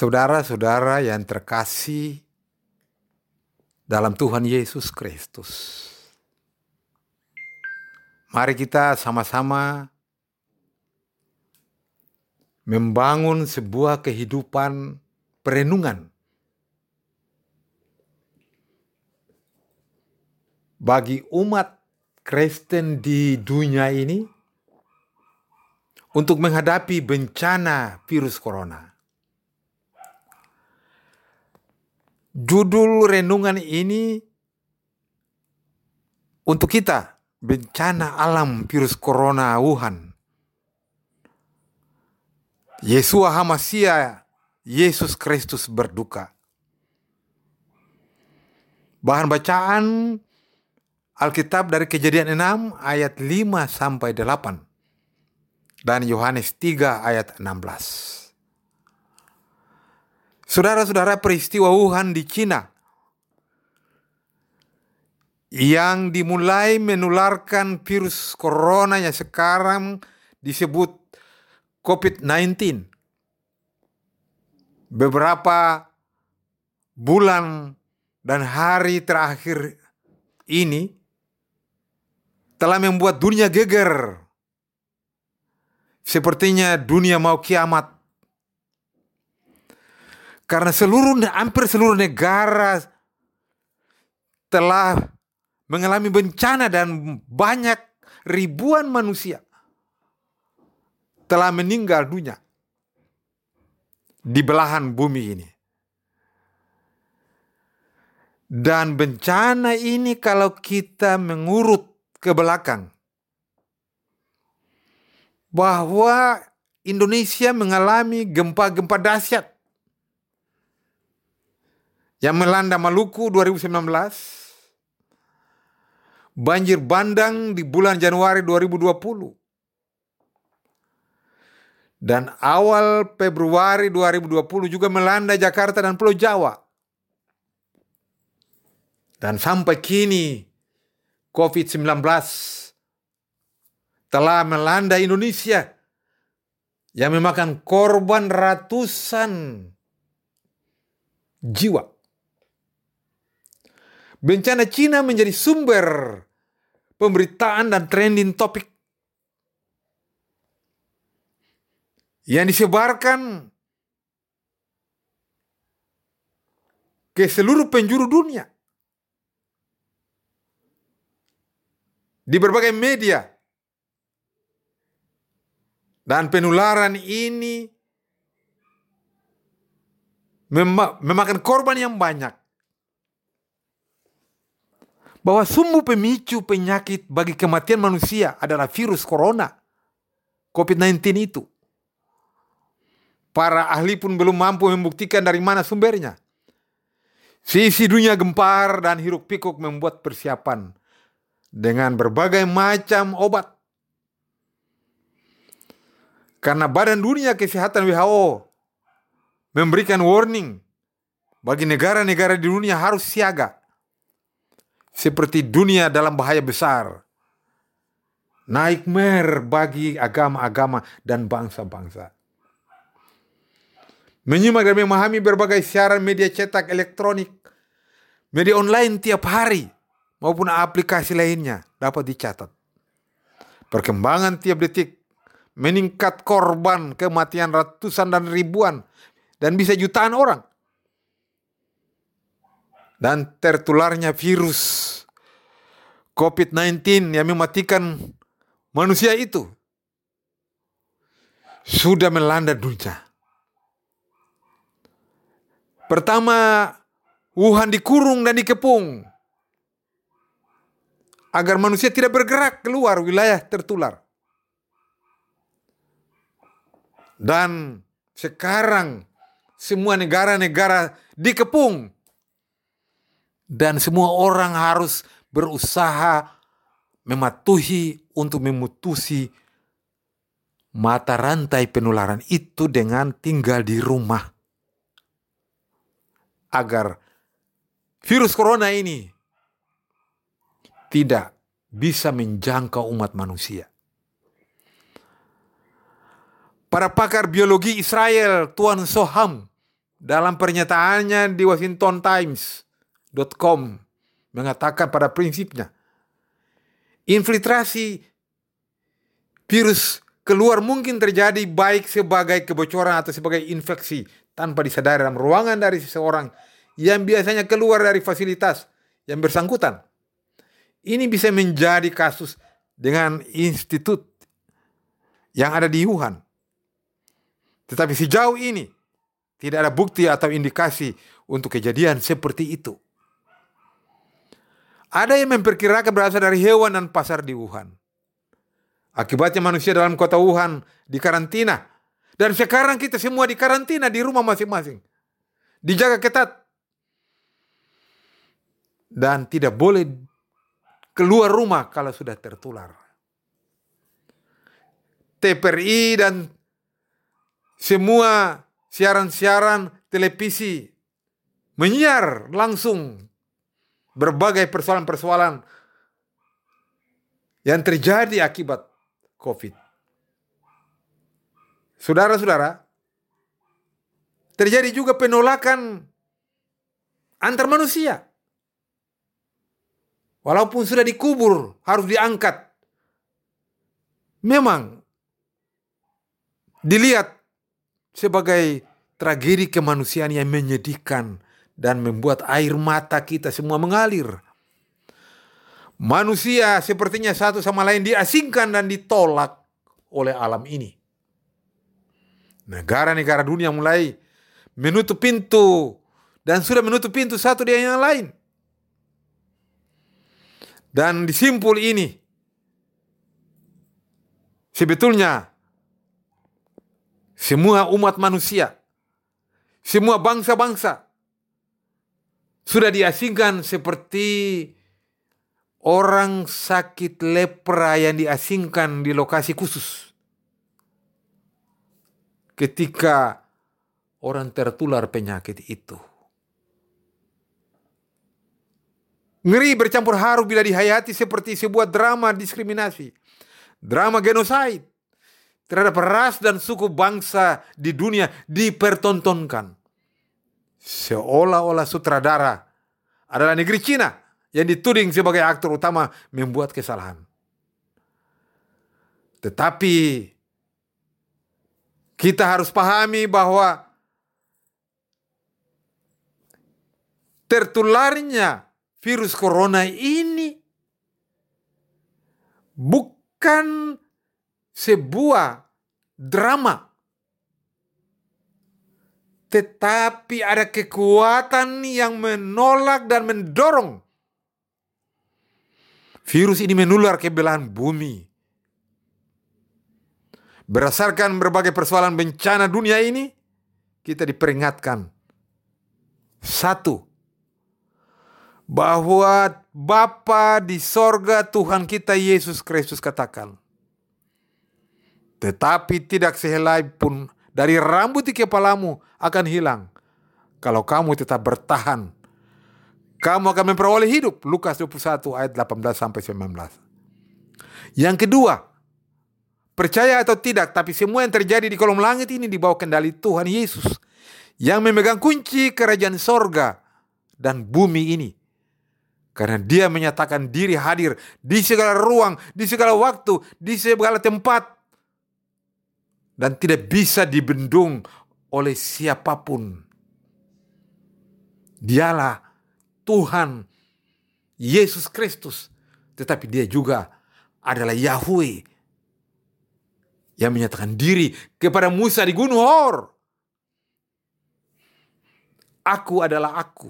Saudara-saudara yang terkasih dalam Tuhan Yesus Kristus. Mari kita sama-sama membangun sebuah kehidupan perenungan bagi umat Kristen di dunia ini untuk menghadapi bencana virus corona. Judul renungan ini untuk kita bencana alam virus corona Wuhan. Yesua Hamasia, Yesus Kristus berduka. Bahan bacaan Alkitab dari Kejadian 6 ayat 5 sampai 8 dan Yohanes 3 ayat 16. Saudara-saudara peristiwa Wuhan di Cina yang dimulai menularkan virus corona yang sekarang disebut COVID-19. Beberapa bulan dan hari terakhir ini telah membuat dunia geger. Sepertinya dunia mau kiamat karena seluruh hampir seluruh negara telah mengalami bencana dan banyak ribuan manusia telah meninggal dunia di belahan bumi ini. Dan bencana ini kalau kita mengurut ke belakang bahwa Indonesia mengalami gempa-gempa dahsyat yang melanda Maluku 2019, banjir bandang di bulan Januari 2020, dan awal Februari 2020 juga melanda Jakarta dan Pulau Jawa. Dan sampai kini COVID-19 telah melanda Indonesia yang memakan korban ratusan jiwa. Bencana Cina menjadi sumber pemberitaan dan trending topik yang disebarkan ke seluruh penjuru dunia. Di berbagai media. Dan penularan ini memakan korban yang banyak bahwa sumber pemicu penyakit bagi kematian manusia adalah virus corona, COVID-19 itu. Para ahli pun belum mampu membuktikan dari mana sumbernya. Sisi dunia gempar dan hiruk pikuk membuat persiapan dengan berbagai macam obat. Karena Badan Dunia Kesehatan WHO memberikan warning bagi negara-negara di dunia harus siaga seperti dunia dalam bahaya besar. Nightmare bagi agama-agama dan bangsa-bangsa. Menyimak dan memahami berbagai siaran media cetak elektronik, media online tiap hari, maupun aplikasi lainnya dapat dicatat. Perkembangan tiap detik meningkat korban kematian ratusan dan ribuan dan bisa jutaan orang dan tertularnya virus COVID-19 yang mematikan manusia itu sudah melanda dunia. Pertama, Wuhan dikurung dan dikepung agar manusia tidak bergerak keluar wilayah tertular. Dan sekarang semua negara-negara dikepung dan semua orang harus berusaha mematuhi untuk memutusi mata rantai penularan itu dengan tinggal di rumah. Agar virus corona ini tidak bisa menjangkau umat manusia. Para pakar biologi Israel, Tuan Soham, dalam pernyataannya di Washington Times.com mengatakan pada prinsipnya infiltrasi virus keluar mungkin terjadi baik sebagai kebocoran atau sebagai infeksi tanpa disadari dalam ruangan dari seseorang yang biasanya keluar dari fasilitas yang bersangkutan. Ini bisa menjadi kasus dengan institut yang ada di Wuhan. Tetapi sejauh ini tidak ada bukti atau indikasi untuk kejadian seperti itu. Ada yang memperkirakan berasal dari hewan dan pasar di Wuhan. Akibatnya manusia dalam kota Wuhan di karantina. Dan sekarang kita semua di karantina di rumah masing-masing. Dijaga ketat. Dan tidak boleh keluar rumah kalau sudah tertular. TPRI dan semua siaran-siaran televisi menyiar langsung berbagai persoalan-persoalan yang terjadi akibat COVID. Saudara-saudara, terjadi juga penolakan antar manusia. Walaupun sudah dikubur, harus diangkat. Memang dilihat sebagai tragedi kemanusiaan yang menyedihkan dan membuat air mata kita semua mengalir. Manusia sepertinya satu sama lain diasingkan dan ditolak oleh alam ini. Negara-negara dunia mulai menutup pintu dan sudah menutup pintu satu dengan yang lain. Dan disimpul ini sebetulnya semua umat manusia, semua bangsa-bangsa sudah diasingkan seperti orang sakit lepra yang diasingkan di lokasi khusus. Ketika orang tertular penyakit itu. Ngeri bercampur haru bila dihayati seperti sebuah drama diskriminasi. Drama genosida terhadap ras dan suku bangsa di dunia dipertontonkan. Seolah-olah sutradara adalah negeri Cina yang dituding sebagai aktor utama membuat kesalahan. Tetapi kita harus pahami bahwa tertularnya virus corona ini bukan sebuah drama. Tetapi ada kekuatan yang menolak dan mendorong. Virus ini menular ke belahan bumi. Berdasarkan berbagai persoalan bencana dunia ini, kita diperingatkan. Satu, bahwa Bapa di sorga Tuhan kita Yesus Kristus katakan, tetapi tidak sehelai pun dari rambut di kepalamu akan hilang. Kalau kamu tetap bertahan. Kamu akan memperoleh hidup. Lukas 21 ayat 18 sampai 19. Yang kedua, percaya atau tidak, tapi semua yang terjadi di kolom langit ini di bawah kendali Tuhan Yesus yang memegang kunci kerajaan sorga dan bumi ini. Karena dia menyatakan diri hadir di segala ruang, di segala waktu, di segala tempat dan tidak bisa dibendung oleh siapa pun. Dialah Tuhan Yesus Kristus, tetapi dia juga adalah Yahweh yang menyatakan diri kepada Musa di Gunung Hor. Aku adalah aku.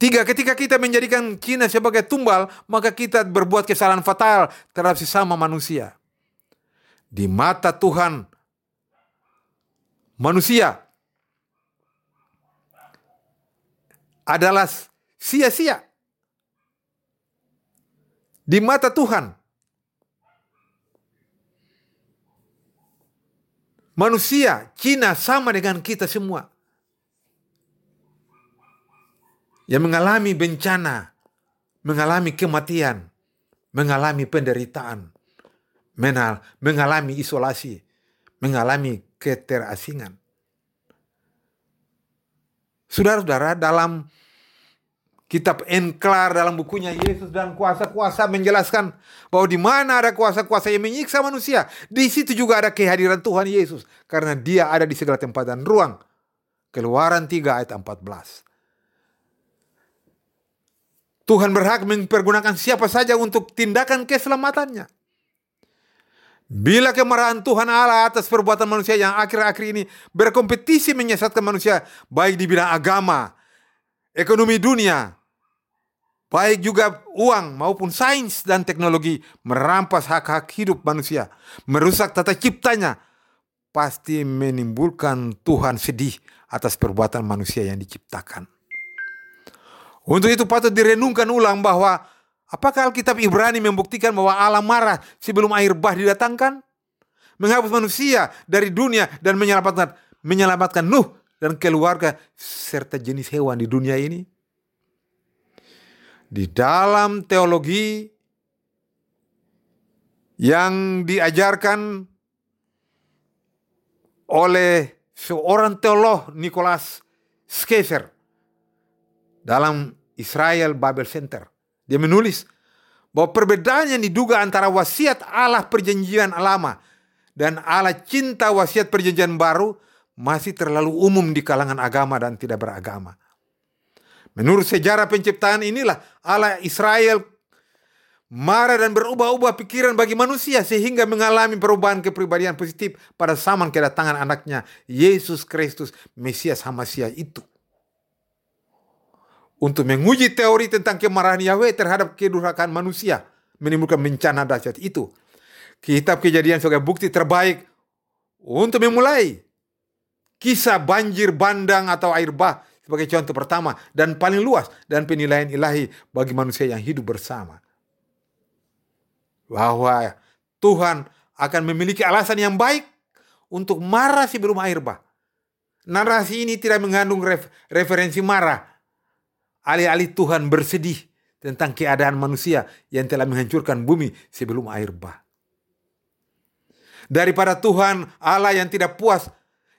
Tiga, ketika kita menjadikan Cina sebagai tumbal, maka kita berbuat kesalahan fatal terhadap sesama manusia di mata Tuhan manusia adalah sia-sia. Di mata Tuhan manusia Cina sama dengan kita semua yang mengalami bencana, mengalami kematian, mengalami penderitaan mengalami isolasi, mengalami keterasingan. Saudara-saudara, dalam kitab Enklar dalam bukunya Yesus dan kuasa-kuasa menjelaskan bahwa di mana ada kuasa-kuasa yang menyiksa manusia, di situ juga ada kehadiran Tuhan Yesus karena Dia ada di segala tempat dan ruang. Keluaran 3 ayat 14. Tuhan berhak mempergunakan siapa saja untuk tindakan keselamatannya. Bila kemarahan Tuhan Allah atas perbuatan manusia yang akhir-akhir ini berkompetisi menyesatkan manusia baik di bidang agama, ekonomi dunia, baik juga uang maupun sains dan teknologi merampas hak-hak hidup manusia, merusak tata ciptanya, pasti menimbulkan Tuhan sedih atas perbuatan manusia yang diciptakan. Untuk itu patut direnungkan ulang bahwa apakah Alkitab Ibrani membuktikan bahwa Allah marah sebelum air bah didatangkan? Menghapus manusia dari dunia dan menyelamatkan menyelamatkan Nuh dan keluarga serta jenis hewan di dunia ini? di dalam teologi yang diajarkan oleh seorang teolog Nicholas Schaeffer dalam Israel Bible Center. Dia menulis bahwa perbedaan yang diduga antara wasiat Allah perjanjian lama dan Allah cinta wasiat perjanjian baru masih terlalu umum di kalangan agama dan tidak beragama. Menurut sejarah penciptaan inilah Allah Israel marah dan berubah-ubah pikiran bagi manusia sehingga mengalami perubahan kepribadian positif pada zaman kedatangan anaknya Yesus Kristus Mesias Hamasia itu. Untuk menguji teori tentang kemarahan Yahweh terhadap kedurhakaan manusia menimbulkan bencana dahsyat itu. Kitab kejadian sebagai bukti terbaik untuk memulai kisah banjir bandang atau air bah sebagai contoh pertama dan paling luas dan penilaian ilahi bagi manusia yang hidup bersama. Bahwa Tuhan akan memiliki alasan yang baik untuk marah sebelum air bah. Narasi ini tidak mengandung ref, referensi marah. Alih-alih Tuhan bersedih tentang keadaan manusia yang telah menghancurkan bumi sebelum air bah. Daripada Tuhan Allah yang tidak puas,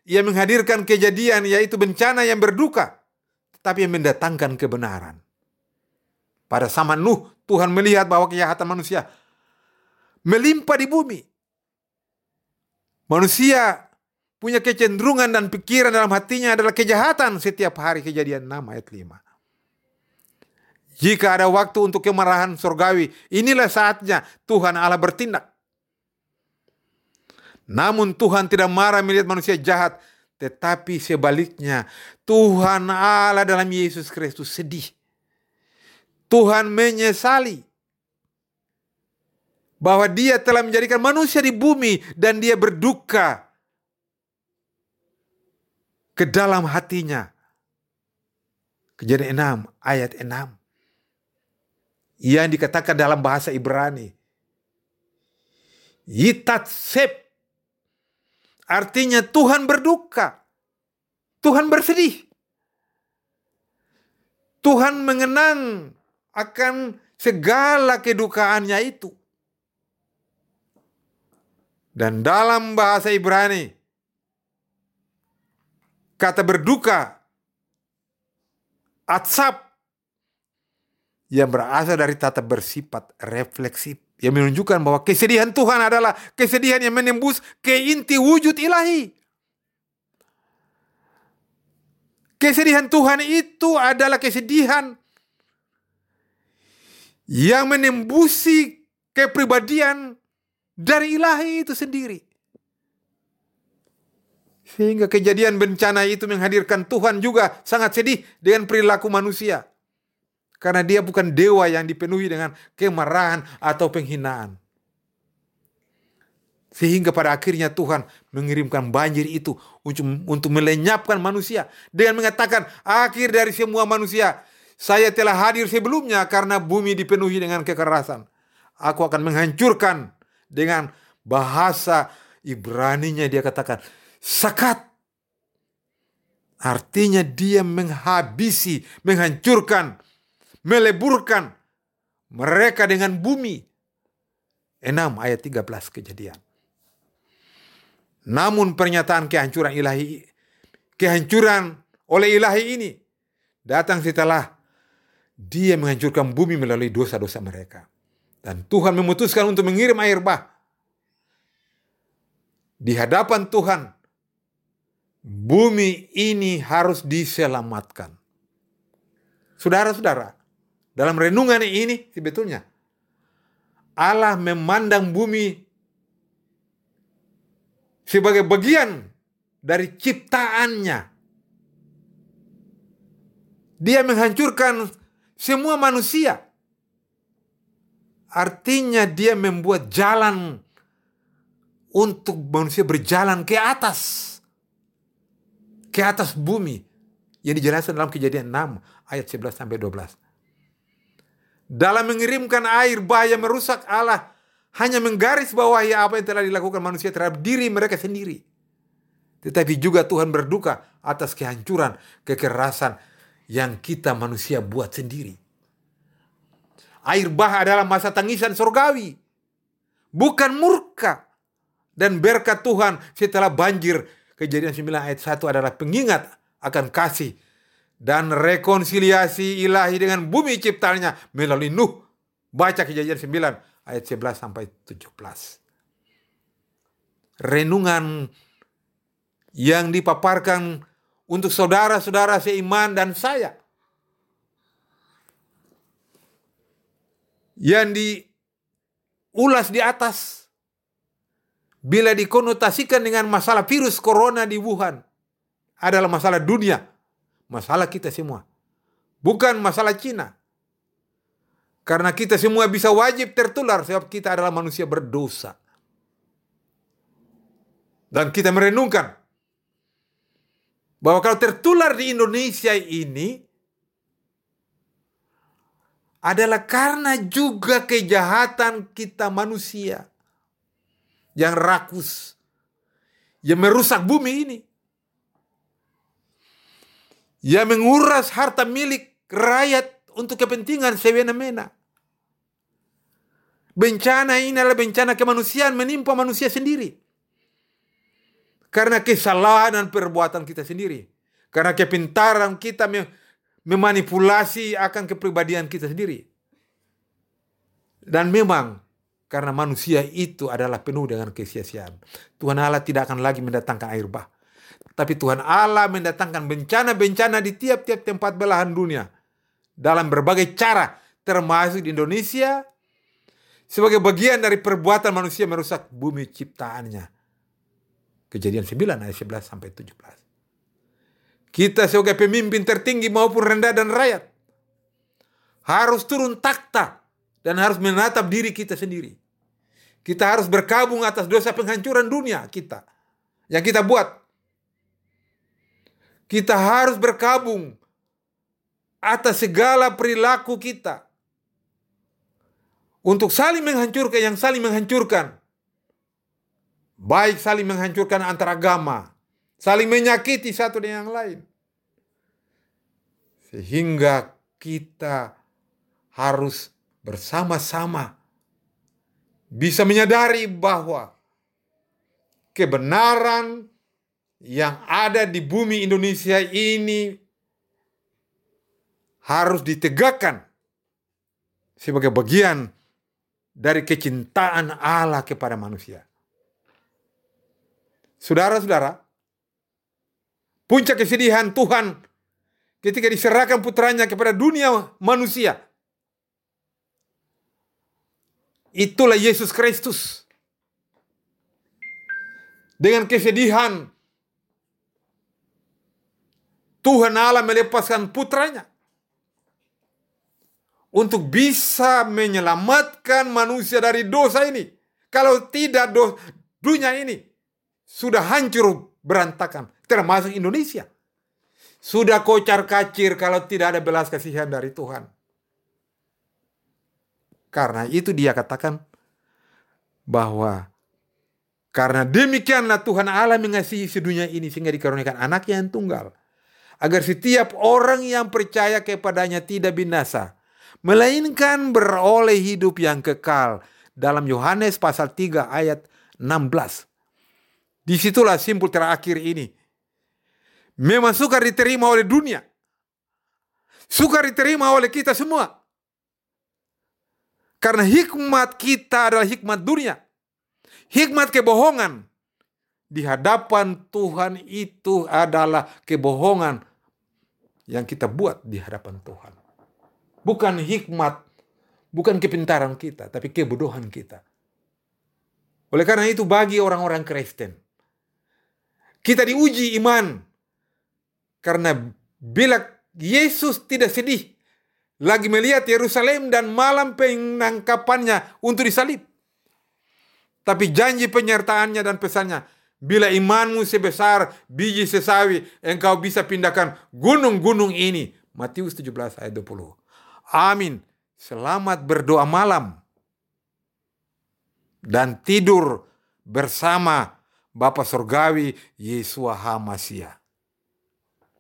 ia menghadirkan kejadian yaitu bencana yang berduka tapi yang mendatangkan kebenaran. Pada zaman Nuh, Tuhan melihat bahwa kejahatan manusia melimpah di bumi. Manusia punya kecenderungan dan pikiran dalam hatinya adalah kejahatan setiap hari kejadian 6 ayat 5. Jika ada waktu untuk kemarahan surgawi, inilah saatnya Tuhan Allah bertindak. Namun Tuhan tidak marah melihat manusia jahat, tetapi sebaliknya, Tuhan Allah dalam Yesus Kristus sedih. Tuhan menyesali bahwa dia telah menjadikan manusia di bumi dan dia berduka ke dalam hatinya. Kejadian 6 ayat 6. Yang dikatakan dalam bahasa Ibrani. Yitat sep Artinya Tuhan berduka. Tuhan bersedih. Tuhan mengenang akan segala kedukaannya itu. Dan dalam bahasa Ibrani, kata berduka, atsap, yang berasal dari tata bersifat refleksif yang menunjukkan bahwa kesedihan Tuhan adalah kesedihan yang menembus ke inti wujud ilahi. Kesedihan Tuhan itu adalah kesedihan yang menembusi kepribadian dari ilahi itu sendiri. Sehingga kejadian bencana itu menghadirkan Tuhan juga sangat sedih dengan perilaku manusia. Karena dia bukan dewa yang dipenuhi dengan kemarahan atau penghinaan. Sehingga pada akhirnya Tuhan mengirimkan banjir itu untuk, untuk melenyapkan manusia. Dengan mengatakan akhir dari semua manusia. Saya telah hadir sebelumnya karena bumi dipenuhi dengan kekerasan. Aku akan menghancurkan dengan bahasa Ibraninya dia katakan. Sakat. Artinya dia menghabisi, menghancurkan meleburkan mereka dengan bumi. 6 ayat 13 kejadian. Namun pernyataan kehancuran ilahi, kehancuran oleh ilahi ini datang setelah dia menghancurkan bumi melalui dosa-dosa mereka. Dan Tuhan memutuskan untuk mengirim air bah. Di hadapan Tuhan, bumi ini harus diselamatkan. Saudara-saudara, dalam renungan ini sebetulnya Allah memandang bumi sebagai bagian dari ciptaannya. Dia menghancurkan semua manusia. Artinya dia membuat jalan untuk manusia berjalan ke atas. Ke atas bumi. Yang dijelaskan dalam kejadian 6 ayat 11 sampai 12. Dalam mengirimkan air bahaya merusak Allah hanya menggaris bawahi apa yang telah dilakukan manusia terhadap diri mereka sendiri. Tetapi juga Tuhan berduka atas kehancuran, kekerasan yang kita manusia buat sendiri. Air bah adalah masa tangisan surgawi. Bukan murka. Dan berkat Tuhan setelah banjir. Kejadian 9 ayat 1 adalah pengingat akan kasih dan rekonsiliasi ilahi dengan bumi ciptanya melalui Nuh. Baca kejadian 9 ayat 11 sampai 17. Renungan yang dipaparkan untuk saudara-saudara seiman dan saya. Yang diulas di atas. Bila dikonotasikan dengan masalah virus corona di Wuhan. Adalah masalah dunia. Masalah kita semua. Bukan masalah Cina. Karena kita semua bisa wajib tertular sebab kita adalah manusia berdosa. Dan kita merenungkan bahwa kalau tertular di Indonesia ini adalah karena juga kejahatan kita manusia yang rakus, yang merusak bumi ini, yang menguras harta milik rakyat untuk kepentingan semena-mena. Bencana ini adalah bencana kemanusiaan menimpa manusia sendiri. Karena kesalahan dan perbuatan kita sendiri. Karena kepintaran kita memanipulasi akan kepribadian kita sendiri. Dan memang karena manusia itu adalah penuh dengan kesia-siaan. Tuhan Allah tidak akan lagi mendatangkan air bah. Tapi Tuhan Allah mendatangkan bencana-bencana di tiap-tiap tempat belahan dunia dalam berbagai cara, termasuk di Indonesia, sebagai bagian dari perbuatan manusia merusak bumi ciptaannya. Kejadian 9 ayat 11 sampai 17. Kita sebagai pemimpin tertinggi maupun rendah dan rakyat harus turun takta dan harus menatap diri kita sendiri. Kita harus berkabung atas dosa penghancuran dunia kita yang kita buat. Kita harus berkabung atas segala perilaku kita. Untuk saling menghancurkan yang saling menghancurkan. Baik saling menghancurkan antar agama. Saling menyakiti satu dengan yang lain. Sehingga kita harus bersama-sama bisa menyadari bahwa kebenaran yang ada di bumi Indonesia ini harus ditegakkan sebagai bagian dari kecintaan Allah kepada manusia. Saudara-saudara, puncak kesedihan Tuhan ketika diserahkan putranya kepada dunia manusia. Itulah Yesus Kristus. Dengan kesedihan Tuhan Allah melepaskan putranya untuk bisa menyelamatkan manusia dari dosa ini. Kalau tidak do, dunia ini sudah hancur berantakan, termasuk Indonesia. Sudah kocar kacir kalau tidak ada belas kasihan dari Tuhan. Karena itu dia katakan bahwa karena demikianlah Tuhan Allah mengasihi sedunia ini sehingga dikaruniakan anak yang tunggal. Agar setiap orang yang percaya kepadanya tidak binasa, melainkan beroleh hidup yang kekal. Dalam Yohanes pasal 3 ayat 16. Di situlah simpul terakhir ini. Memang sukar diterima oleh dunia. Suka diterima oleh kita semua. Karena hikmat kita adalah hikmat dunia. Hikmat kebohongan di hadapan Tuhan itu adalah kebohongan yang kita buat di hadapan Tuhan. Bukan hikmat, bukan kepintaran kita, tapi kebodohan kita. Oleh karena itu bagi orang-orang Kristen, kita diuji iman. Karena bila Yesus tidak sedih lagi melihat Yerusalem dan malam penangkapannya untuk disalib. Tapi janji penyertaannya dan pesannya, bila imanmu sebesar biji sesawi, engkau bisa pindahkan gunung-gunung ini. Matius 17 ayat 20. Amin. Selamat berdoa malam. Dan tidur bersama Bapa Surgawi Yesua HaMasiah.